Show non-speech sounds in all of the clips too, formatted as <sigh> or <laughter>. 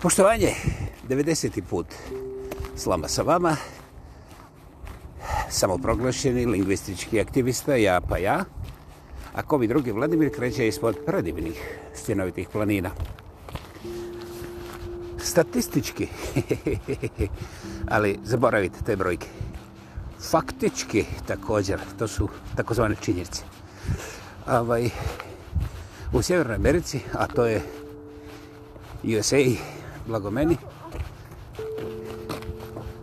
Poštovanje, 90. put slama sa vama. Samoproglašeni lingvistički aktivista, ja pa ja. A ko bi drugi, Vladimir kreće ispod predivnih stjenovitih planina. Statistički, <laughs> ali zaboravite te brojke. Faktički također, to su takozvane činjenice. Ovaj, u Sjevernoj Americi, a to je USA, blagomeni.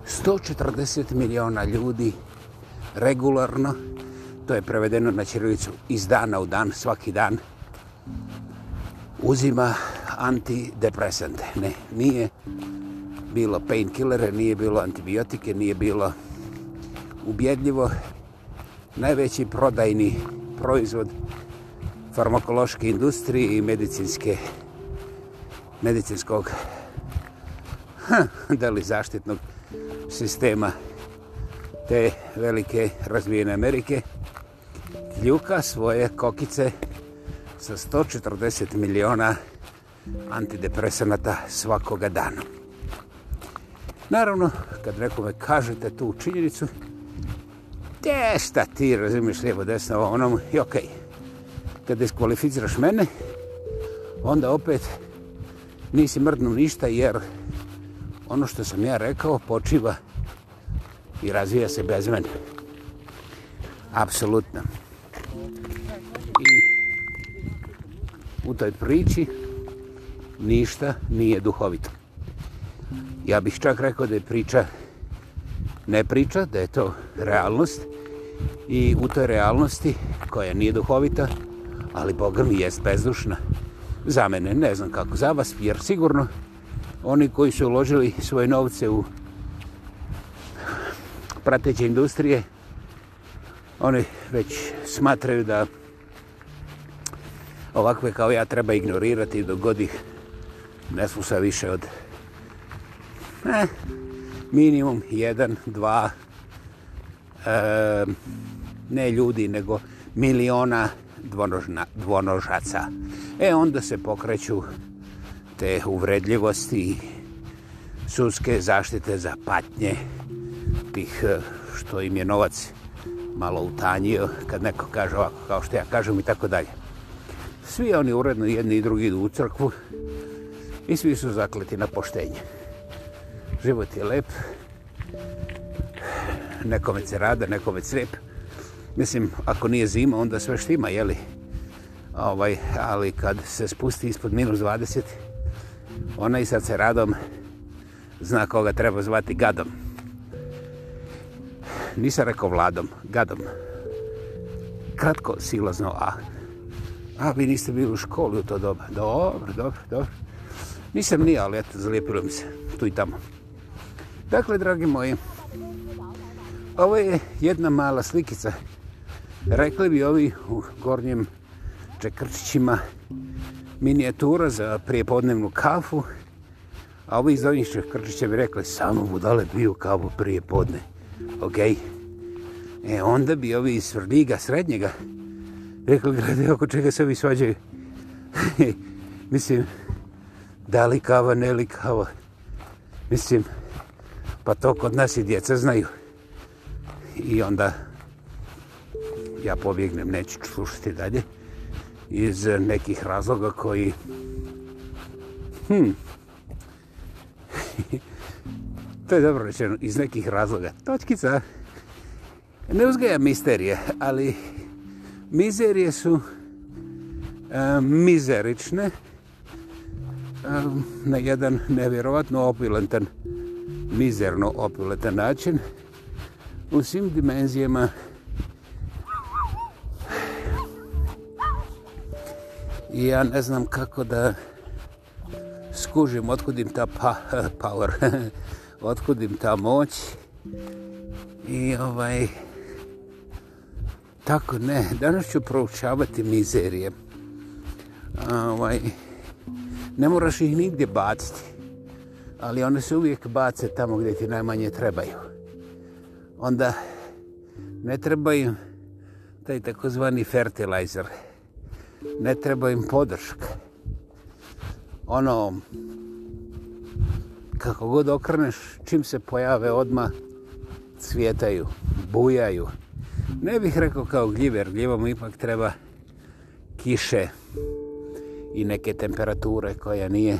140 miliona ljudi regularno, to je prevedeno na Čirilicu iz dana u dan, svaki dan, uzima antidepresante. Ne, nije bilo painkillere, nije bilo antibiotike, nije bilo ubjedljivo. Najveći prodajni proizvod farmakološke industrije i medicinske medicinskog da li zaštitnog sistema te velike razvijene Amerike, kljuka svoje kokice sa 140 miliona antidepresanata svakoga dana. Naravno, kad nekome kažete tu činjenicu, gdje šta ti razumiješ lijevo desno ovo onom, i okej, okay. kad diskvalificiraš mene, onda opet nisi mrdnu ništa jer ono što sam ja rekao počiva i razvija se bez mene. Apsolutno. I u toj priči ništa nije duhovito. Ja bih čak rekao da je priča ne priča, da je to realnost i u toj realnosti koja nije duhovita, ali Boga mi jest bezdušna. Za mene, ne znam kako za vas, jer sigurno oni koji su uložili svoje novce u prateće industrije, oni već smatraju da ovakve kao ja treba ignorirati dok god ih ne slusa više od ne, minimum jedan, dva e, ne ljudi, nego miliona dvonožna, dvonožaca. E, onda se pokreću zaštite uvredljivosti i sudske zaštite za patnje tih eh, što im je novac malo utanjio kad neko kaže ovako kao što ja kažem i tako dalje. Svi oni uredno jedni i drugi idu u crkvu i svi su zakleti na poštenje. Život je lep, nekome se rada, nekome se lijep. Mislim, ako nije zima, onda sve štima, jeli? Ovaj, ali kad se spusti ispod minus onaj sa ceradom zna koga treba zvati gadom. Nisam rekao vladom, gadom. Kratko, silazno, a... A, vi niste bili u školi u to doba. Dobro, dobro, dobro. Nisam nije, ali eto, zalijepilo mi se tu i tamo. Dakle, dragi moji, ovo je jedna mala slikica. Rekli bi ovi u gornjem čekrčićima minijatura za prijepodnevnu kafu. A ovi iz Donjišćeg Krčića bi rekli, samo budale piju kafu prije podne. Ok? E onda bi ovi iz Svrljiga, srednjega, rekli, gledaj, oko čega se ovi svađaju. <laughs> Mislim, da li kava, ne li kava. Mislim, pa to kod nas i djeca znaju. I onda ja pobjegnem, neću slušati dalje iz eh, nekih razloga koji... Hm. <laughs> to je dobro rečeno, iz nekih razloga. Točkica. Ne uzgaja misterije, ali mizerije su e, mizerične e, na jedan nevjerovatno opiletan, mizerno opiletan način u svim dimenzijama I ja ne znam kako da skužim, otkudim ta pa, <laughs> power, <laughs> otkudim ta moć. I ovaj, tako ne, danas ću proučavati mizerije. Ovaj, ne moraš ih nigdje baciti, ali one se uvijek bace tamo gdje ti najmanje trebaju. Onda ne trebaju taj takozvani fertilizer. Fertilizer ne treba im podrška. Ono, kako god okrneš, čim se pojave odma cvjetaju, bujaju. Ne bih rekao kao gljiver, gljivom ipak treba kiše i neke temperature koja nije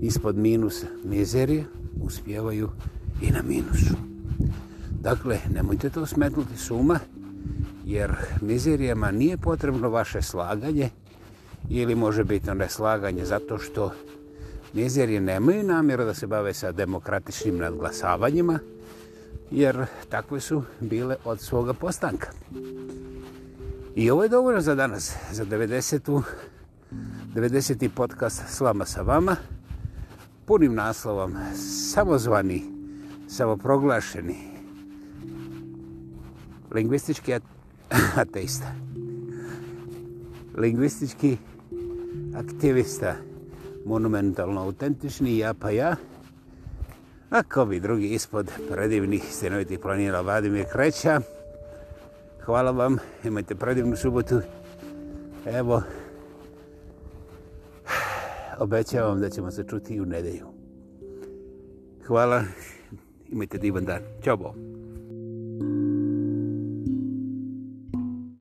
ispod minus mizerije, uspjevaju i na minusu. Dakle, nemojte to smetnuti suma, uma, jer mizerijama nije potrebno vaše slaganje ili može biti neslaganje zato što mizerije nemaju namjera da se bave sa demokratičnim nadglasavanjima jer takve su bile od svoga postanka. I ovo je dovoljno za danas, za 90. 90. podcast Slama sa vama, punim naslovom samozvani, samoproglašeni, lingvistički atletički, <laughs> ateista. Lingvistički aktivista, monumentalno autentični, ja pa ja. Ako bi drugi ispod predivnih stenovitih planina Vladimir Kreća. Hvala vam, imajte predivnu subotu. Evo, obećavam da ćemo se čuti u nedelju. Hvala, imajte divan dan. Ćao bo.